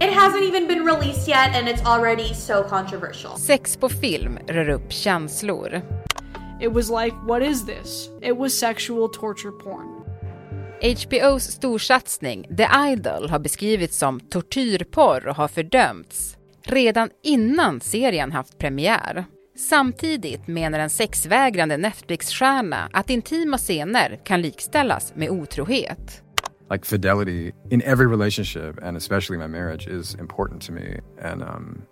It hasn't even been released yet and it's already so controversial. Sex på film rör upp känslor. It was like, what is this? It was sexual torture porn. HBOs storsatsning The Idol har beskrivits som tortyrporr och har fördömts redan innan serien haft premiär. Samtidigt menar en sexvägrande Netflix-stjärna att intima scener kan likställas med otrohet. Like fidelity in every relationship and especially my marriage is important to me. And um,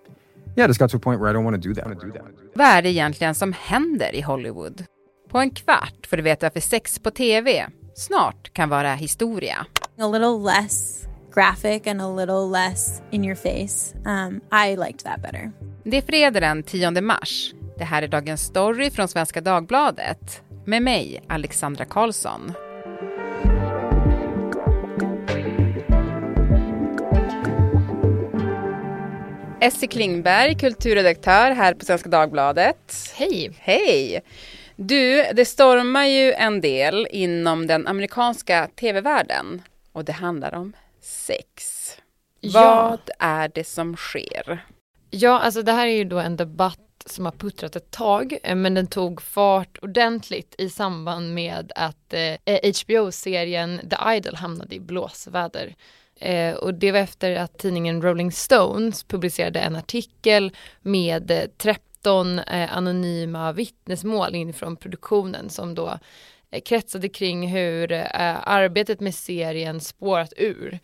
yeah, just got to a point where I don't want to do that. Do that. Vad är det egentligen som händer i Hollywood? På en kvart får du veta varför sex på TV snart kan vara historia. A little less graphic and a little less in your face. Um, I liked that better. Det är fredag den 10 mars. Det här är Dagens Story från Svenska Dagbladet. Med mig, Alexandra Karlsson. Essie Klingberg, kulturredaktör här på Svenska Dagbladet. Hej! Hej! Du, det stormar ju en del inom den amerikanska tv-världen och det handlar om sex. Ja. Vad är det som sker? Ja, alltså det här är ju då en debatt som har puttrat ett tag, eh, men den tog fart ordentligt i samband med att eh, HBO-serien The Idol hamnade i blåsväder. Eh, och det var efter att tidningen Rolling Stones publicerade en artikel med eh, 13 eh, anonyma vittnesmål inifrån produktionen som då kretsade kring hur eh, arbetet med serien spårat ur.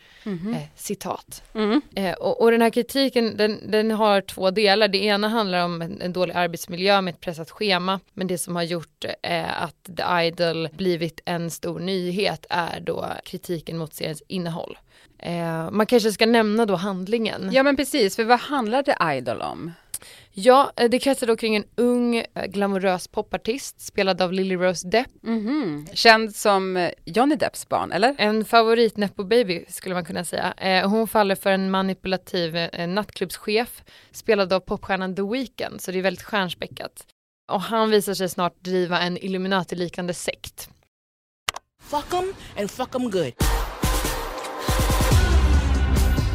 Eh, citat. Mm. Eh, och, och den här kritiken den, den har två delar. Det ena handlar om en, en dålig arbetsmiljö med ett pressat schema. Men det som har gjort eh, att The Idol blivit en stor nyhet är då kritiken mot seriens innehåll. Eh, man kanske ska nämna då handlingen. Ja men precis, för vad handlar The Idol om? Ja, eh, det kretsar då kring en ung eh, glamorös popartist spelad av Lily Rose Depp. Mhm. Känd som eh, Johnny Depps barn, eller? En favorit nepo baby skulle man kunna säga. Hon faller för en manipulativ nattklubbschef spelad av popstjärnan The Weeknd, så det är väldigt stjärnspäckat. Och han visar sig snart driva en Illuminati-liknande sekt. Fuck them and fuck them good.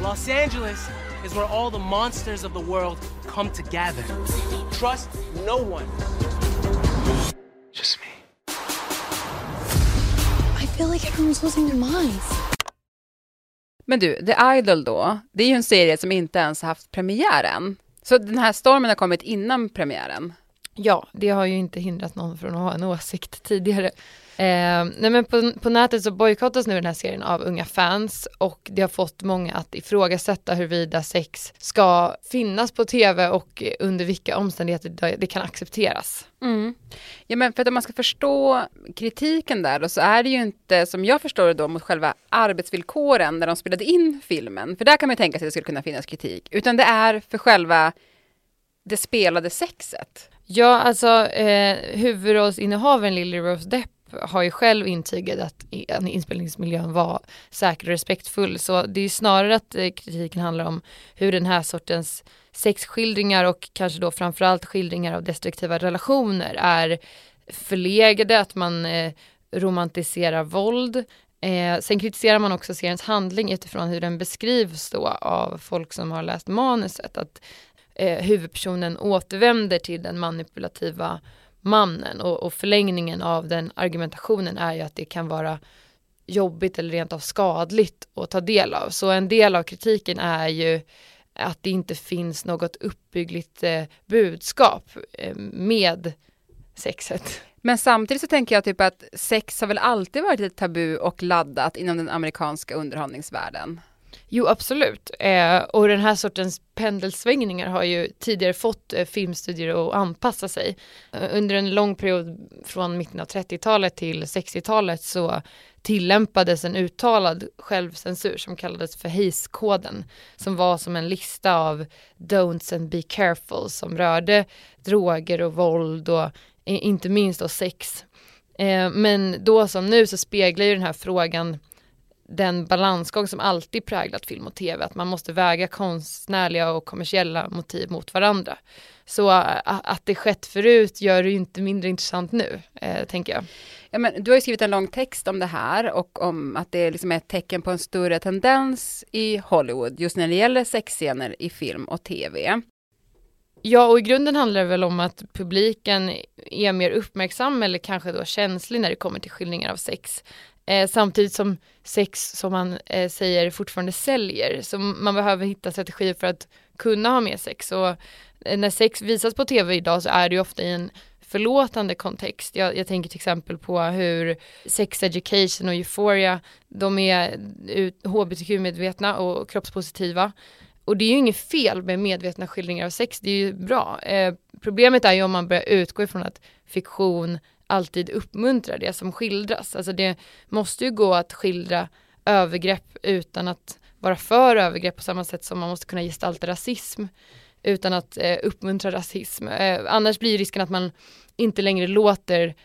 Los Angeles is where all the monsters of the world come together. Trust no one. Just me. I feel like everyone's losing their minds. Men du, The Idol då, det är ju en serie som inte ens har haft premiären. Så den här stormen har kommit innan premiären. Ja, det har ju inte hindrat någon från att ha en åsikt tidigare. Eh, nej men på, på nätet så bojkottas nu den här serien av unga fans och det har fått många att ifrågasätta huruvida sex ska finnas på tv och under vilka omständigheter det, kan accepteras. Ja men för att om man ska förstå kritiken där då, så är det ju inte som jag förstår det då mot själva arbetsvillkoren när de spelade in filmen. För där kan man ju tänka sig att det skulle kunna finnas kritik. Utan det är för själva det spelade sexet. Ja, alltså eh, huvudrollsinnehavaren Lily Rose Depp har ju själv intygat att inspelningsmiljön var säker och respektfull. Så det är ju snarare att eh, kritiken handlar om hur den här sortens sexskildringar och kanske då framförallt skildringar av destruktiva relationer är förlegade, att man eh, romantiserar våld. Eh, sen kritiserar man också seriens handling utifrån hur den beskrivs då av folk som har läst manuset. Att eh, huvudpersonen återvänder till den manipulativa mannen och, och förlängningen av den argumentationen är ju att det kan vara jobbigt eller rent av skadligt att ta del av. Så en del av kritiken är ju att det inte finns något uppbyggligt eh, budskap eh, med sexet. Men samtidigt så tänker jag typ att sex har väl alltid varit ett tabu och laddat inom den amerikanska underhållningsvärlden. Jo, absolut. Eh, och den här sortens pendelsvängningar har ju tidigare fått eh, filmstudier att anpassa sig. Eh, under en lång period från mitten av 30-talet till 60-talet så tillämpades en uttalad självcensur som kallades för HACE-koden, som var som en lista av don'ts and be careful som rörde droger och våld och inte minst då sex. Eh, men då som nu så speglar ju den här frågan den balansgång som alltid präglat film och tv, att man måste väga konstnärliga och kommersiella motiv mot varandra. Så att det skett förut gör det ju inte mindre intressant nu, eh, tänker jag. Ja, men du har ju skrivit en lång text om det här och om att det liksom är ett tecken på en större tendens i Hollywood just när det gäller sexscener i film och tv. Ja, och i grunden handlar det väl om att publiken är mer uppmärksam eller kanske då känslig när det kommer till skildringar av sex. Eh, samtidigt som sex, som man eh, säger, fortfarande säljer. Så man behöver hitta strategier för att kunna ha mer sex. Och eh, när sex visas på tv idag så är det ju ofta i en förlåtande kontext. Jag, jag, tänker till exempel på hur Sex Education och Euphoria, de är hbtq-medvetna och kroppspositiva. Och det är ju inget fel med medvetna skildringar av sex, det är ju bra. Eh, problemet är ju om man börjar utgå ifrån att fiktion alltid uppmuntrar det som skildras. Alltså det måste ju gå att skildra övergrepp utan att vara för övergrepp på samma sätt som man måste kunna gestalta rasism utan att eh, uppmuntra rasism. Eh, annars blir risken att man inte längre låter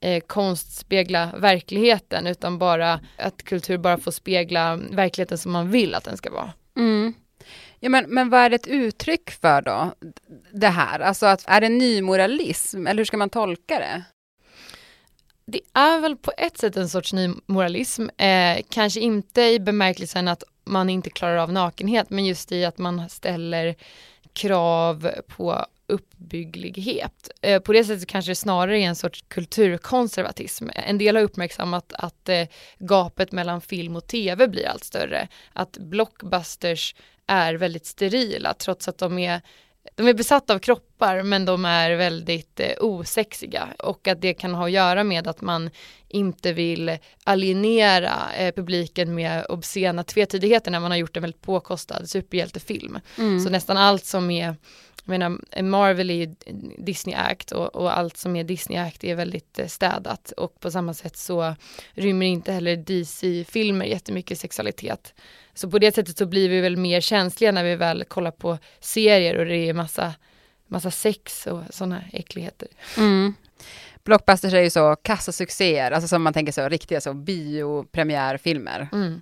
eh, konst spegla verkligheten utan bara att kultur bara får spegla verkligheten som man vill att den ska vara. Mm. Ja, men, men vad är det ett uttryck för då? Det här, alltså att, är det nymoralism eller hur ska man tolka det? Det är väl på ett sätt en sorts nymoralism, eh, kanske inte i bemärkelsen att man inte klarar av nakenhet, men just i att man ställer krav på uppbygglighet. Eh, på det sättet kanske det snarare är en sorts kulturkonservatism. En del har uppmärksammat att eh, gapet mellan film och tv blir allt större. Att blockbusters är väldigt sterila trots att de är de är besatta av kroppar men de är väldigt eh, osexiga och att det kan ha att göra med att man inte vill alienera eh, publiken med obscena tvetydigheter när man har gjort en väldigt påkostad superhjältefilm. Mm. Så nästan allt som är jag menar, Marvel är ju Disney Act och, och, allt som är Disney Act är väldigt eh, städat och på samma sätt så rymmer inte heller DC-filmer jättemycket sexualitet. Så på det sättet så blir vi väl mer känsliga när vi väl kollar på serier och det är massa, massa sex och sådana äckligheter. Mm. Blockbusters är ju så kassasuccéer, alltså som man tänker så riktiga så biopremiärfilmer. Mm.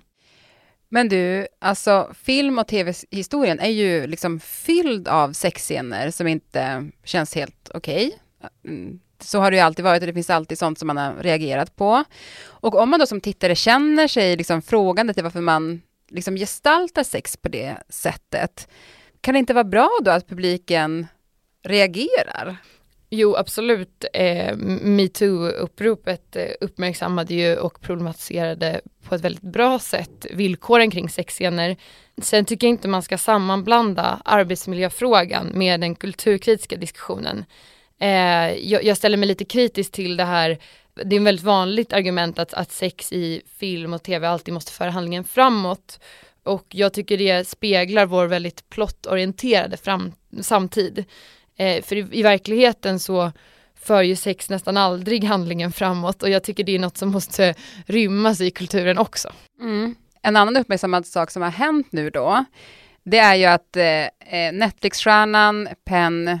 Men du, alltså film och tv-historien är ju liksom fylld av sexscener som inte känns helt okej. Okay. Mm. Så har det ju alltid varit och det finns alltid sånt som man har reagerat på. Och om man då som tittare känner sig liksom frågande till varför man liksom gestaltar sex på det sättet, kan det inte vara bra då att publiken reagerar? Jo, absolut. Eh, Metoo-uppropet eh, uppmärksammade ju och problematiserade på ett väldigt bra sätt villkoren kring sexscener. Sen tycker jag inte man ska sammanblanda arbetsmiljöfrågan med den kulturkritiska diskussionen. Eh, jag, jag, ställer mig lite kritisk till det här, det är en väldigt vanligt argument att, att sex i film och tv alltid måste föra handlingen framåt. Och jag tycker det speglar vår väldigt plottorienterade fram, samtid. Eh, för i, i, verkligheten så för ju sex nästan aldrig handlingen framåt och jag tycker det är något som måste rymmas i kulturen också. Mm. En annan uppmärksammad sak som har hänt nu då, det är ju att eh, eh Netflix-stjärnan Penn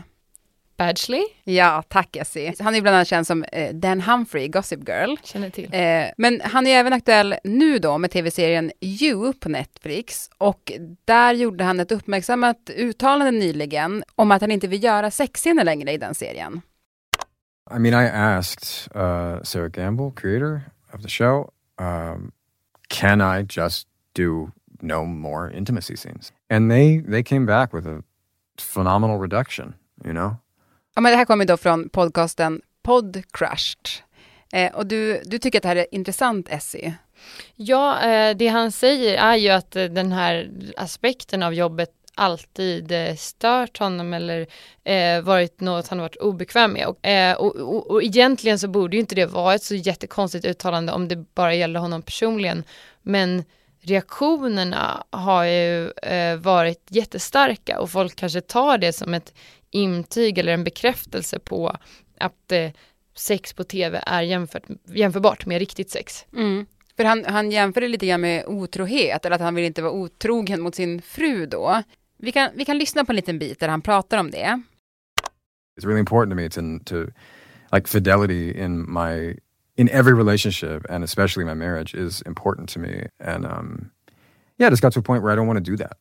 Badgley. Ja, tack Essie. Han är bland annat känd som eh, Dan Humphrey, Gossip Girl. Känner till. Eh, men han är även aktuell nu då med tv-serien You på Netflix och där gjorde han ett uppmärksammat uttalande nyligen om att han inte vill göra sexscener längre i den serien. I mean, I asked uh, Sarah Gamble, creator of the show, um, can I just do no more intimacy scenes? And they, they came back with a phenomenal reduction, you know? Ja, men det här kommer då från podcasten Podcrushed. Eh, och du, du tycker att det här är intressant, Essie? Ja, eh, det han säger är ju att eh, den här aspekten av jobbet alltid eh, stört honom eller eh, varit något han varit obekväm med. Och, eh, och, och, och, egentligen så borde ju inte det vara ett så jättekonstigt uttalande om det bara gäller honom personligen. Men reaktionerna har ju eh, varit jättestarka och folk kanske tar det som ett intyg eller en bekräftelse på att eh, sex på tv är jämfört, jämförbart med riktigt sex. Mm. För han, han jämför det lite grann med otrohet, eller att han vill inte vara otrogen mot sin fru då. Vi kan, vi kan lyssna på en liten bit där han pratar om det. It's really important to me to, to like fidelity in my in every relationship, and especially my marriage, is important to me. And um, yeah, it just got to a point where I don't want to do that.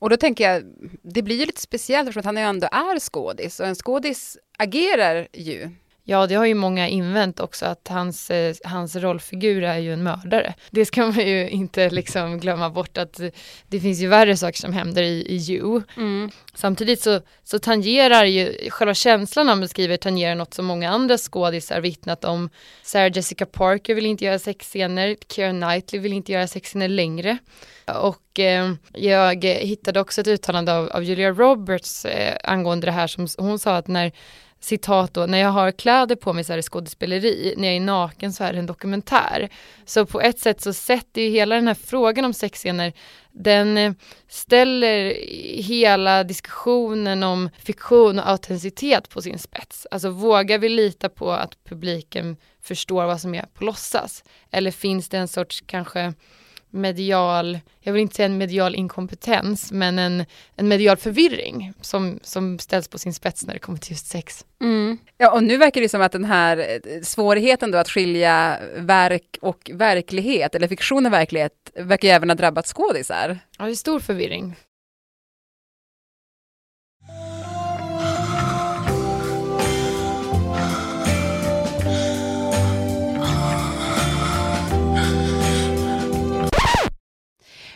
Och då tänker jag, det blir ju lite speciellt eftersom att han ju ändå är skådis och en skådis agerar ju. Ja, det har ju många invänt också att hans, eh, hans rollfigur är ju en mördare. Det ska man ju inte liksom glömma bort att det finns ju värre saker som händer i, i You. Mm. Samtidigt så, så tangerar ju, själva känslan han beskriver tangerar något som många andra skådisar vittnat om. Sarah Jessica Parker vill inte göra sexscener, Keira Knightley vill inte göra sexscener längre. Och eh, jag hittade också ett uttalande av, av Julia Roberts eh, angående det här som hon sa att när citat då, när jag har kläder på mig så är det skådespeleri, när jag är naken så är det en dokumentär. Så på ett sätt så sätter ju hela den här frågan om sexscener, den eh, ställer hela diskussionen om fiktion och autenticitet på sin spets. Alltså vågar vi lita på att publiken förstår vad som är på låtsas? Eller finns det en sorts kanske medial, jag vill inte säga en medial inkompetens, men en, en medial förvirring som, som ställs på sin spets när det kommer till just sex. Mm. Ja, och nu verkar det som att den här eh, svårigheten då att skilja verk och verklighet, eller fiktion och verklighet, verkar ju även ha drabbat skådisar. Ja, det är stor förvirring.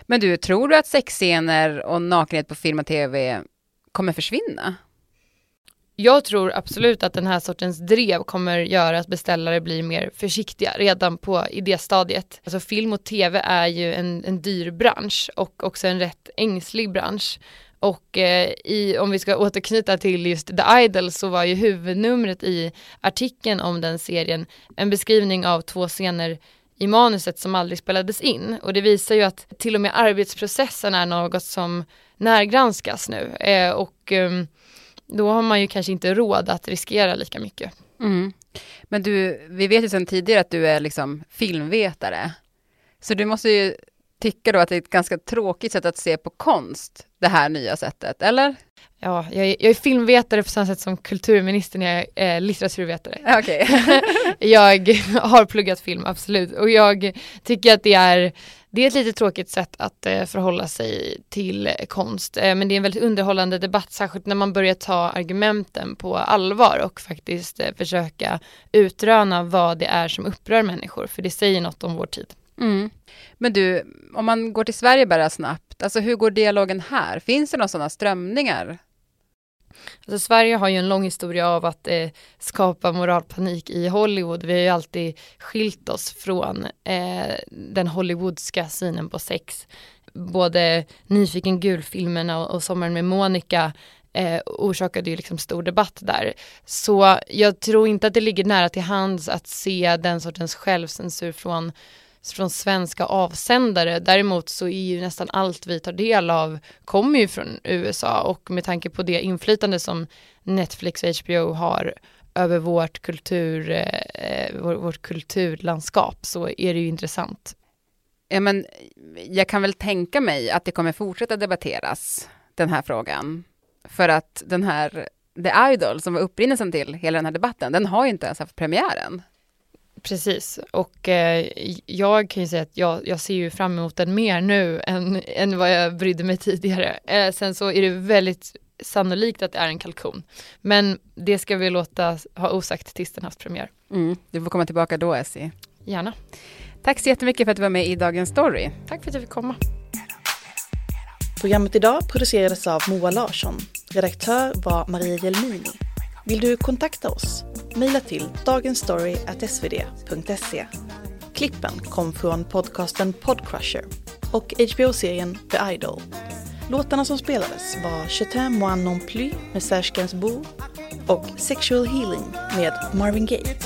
Men du, tror du att sexscener och nakenhet på film och tv kommer försvinna? Jag tror absolut att den här sortens drev kommer göra att beställare blir mer försiktiga redan på idéstadiet. Alltså film och tv är ju en, en dyr bransch och också en rätt ängslig bransch. Och eh, i, om vi ska återknyta till just The Idol så var ju huvudnumret i artikeln om den serien en beskrivning av två scener i manuset som aldrig spelades in. Och det visar ju att till och med arbetsprocessen är något som närgranskas nu. Eh, och eh, då har man ju kanske inte råd att riskera lika mycket. Mm. Men du, vi vet ju sedan tidigare att du är liksom filmvetare. Så du måste ju tycka då att det är ett ganska tråkigt sätt att se på konst, det här nya sättet, eller? Ja, jag är, jag är filmvetare på samma sätt som kulturministern är eh, litteraturvetare. Okay. jag har pluggat film, absolut. Och jag tycker att det är, det är ett lite tråkigt sätt att eh, förhålla sig till eh, konst. Eh, men det är en väldigt underhållande debatt, särskilt när man börjar ta argumenten på allvar och faktiskt eh, försöka utröna vad det är som upprör människor. För det säger något om vår tid. Mm. Men du, om man går till Sverige bara snabbt, alltså hur går dialogen här? Finns det några sådana strömningar? Alltså Sverige har ju en lång historia av att eh, skapa moralpanik i Hollywood. Vi har ju alltid skilt oss från eh, den hollywoodska synen på sex. Både Nyfiken gul-filmerna och, och Sommaren med Monica eh, orsakade ju liksom stor debatt där. Så jag tror inte att det ligger nära till hands att se den sortens självcensur från från svenska avsändare. Däremot så är ju nästan allt vi tar del av kommer ju från USA och med tanke på det inflytande som Netflix och HBO har över vårt, kultur, eh, vårt kulturlandskap så är det ju intressant. Ja, men jag kan väl tänka mig att det kommer fortsätta debatteras, den här frågan. För att den här The Idol, som var upprinnelsen till hela den här debatten, den har ju inte ens haft premiären. Precis, och eh, jag kan ju säga att jag, jag ser ju fram emot den mer nu än, än vad jag brydde mig tidigare. Eh, sen så är det väldigt sannolikt att det är en kalkon. Men det ska vi låta ha osagt tills den haft premiär. Mm, du får komma tillbaka då Essie. Gärna. Tack så jättemycket för att du var med i Dagens Story. Tack för att jag fick komma. Programmet idag producerades av Moa Larsson. Redaktör var Maria Jelmini. Vill du kontakta oss? Mejla till dagensstory.svd.se. Klippen kom från podcasten Podcrusher och HBO-serien The Idol. Låtarna som spelades var Je t'aime moi non plus med Serge Gainsbourg och Sexual Healing med Marvin Gaye.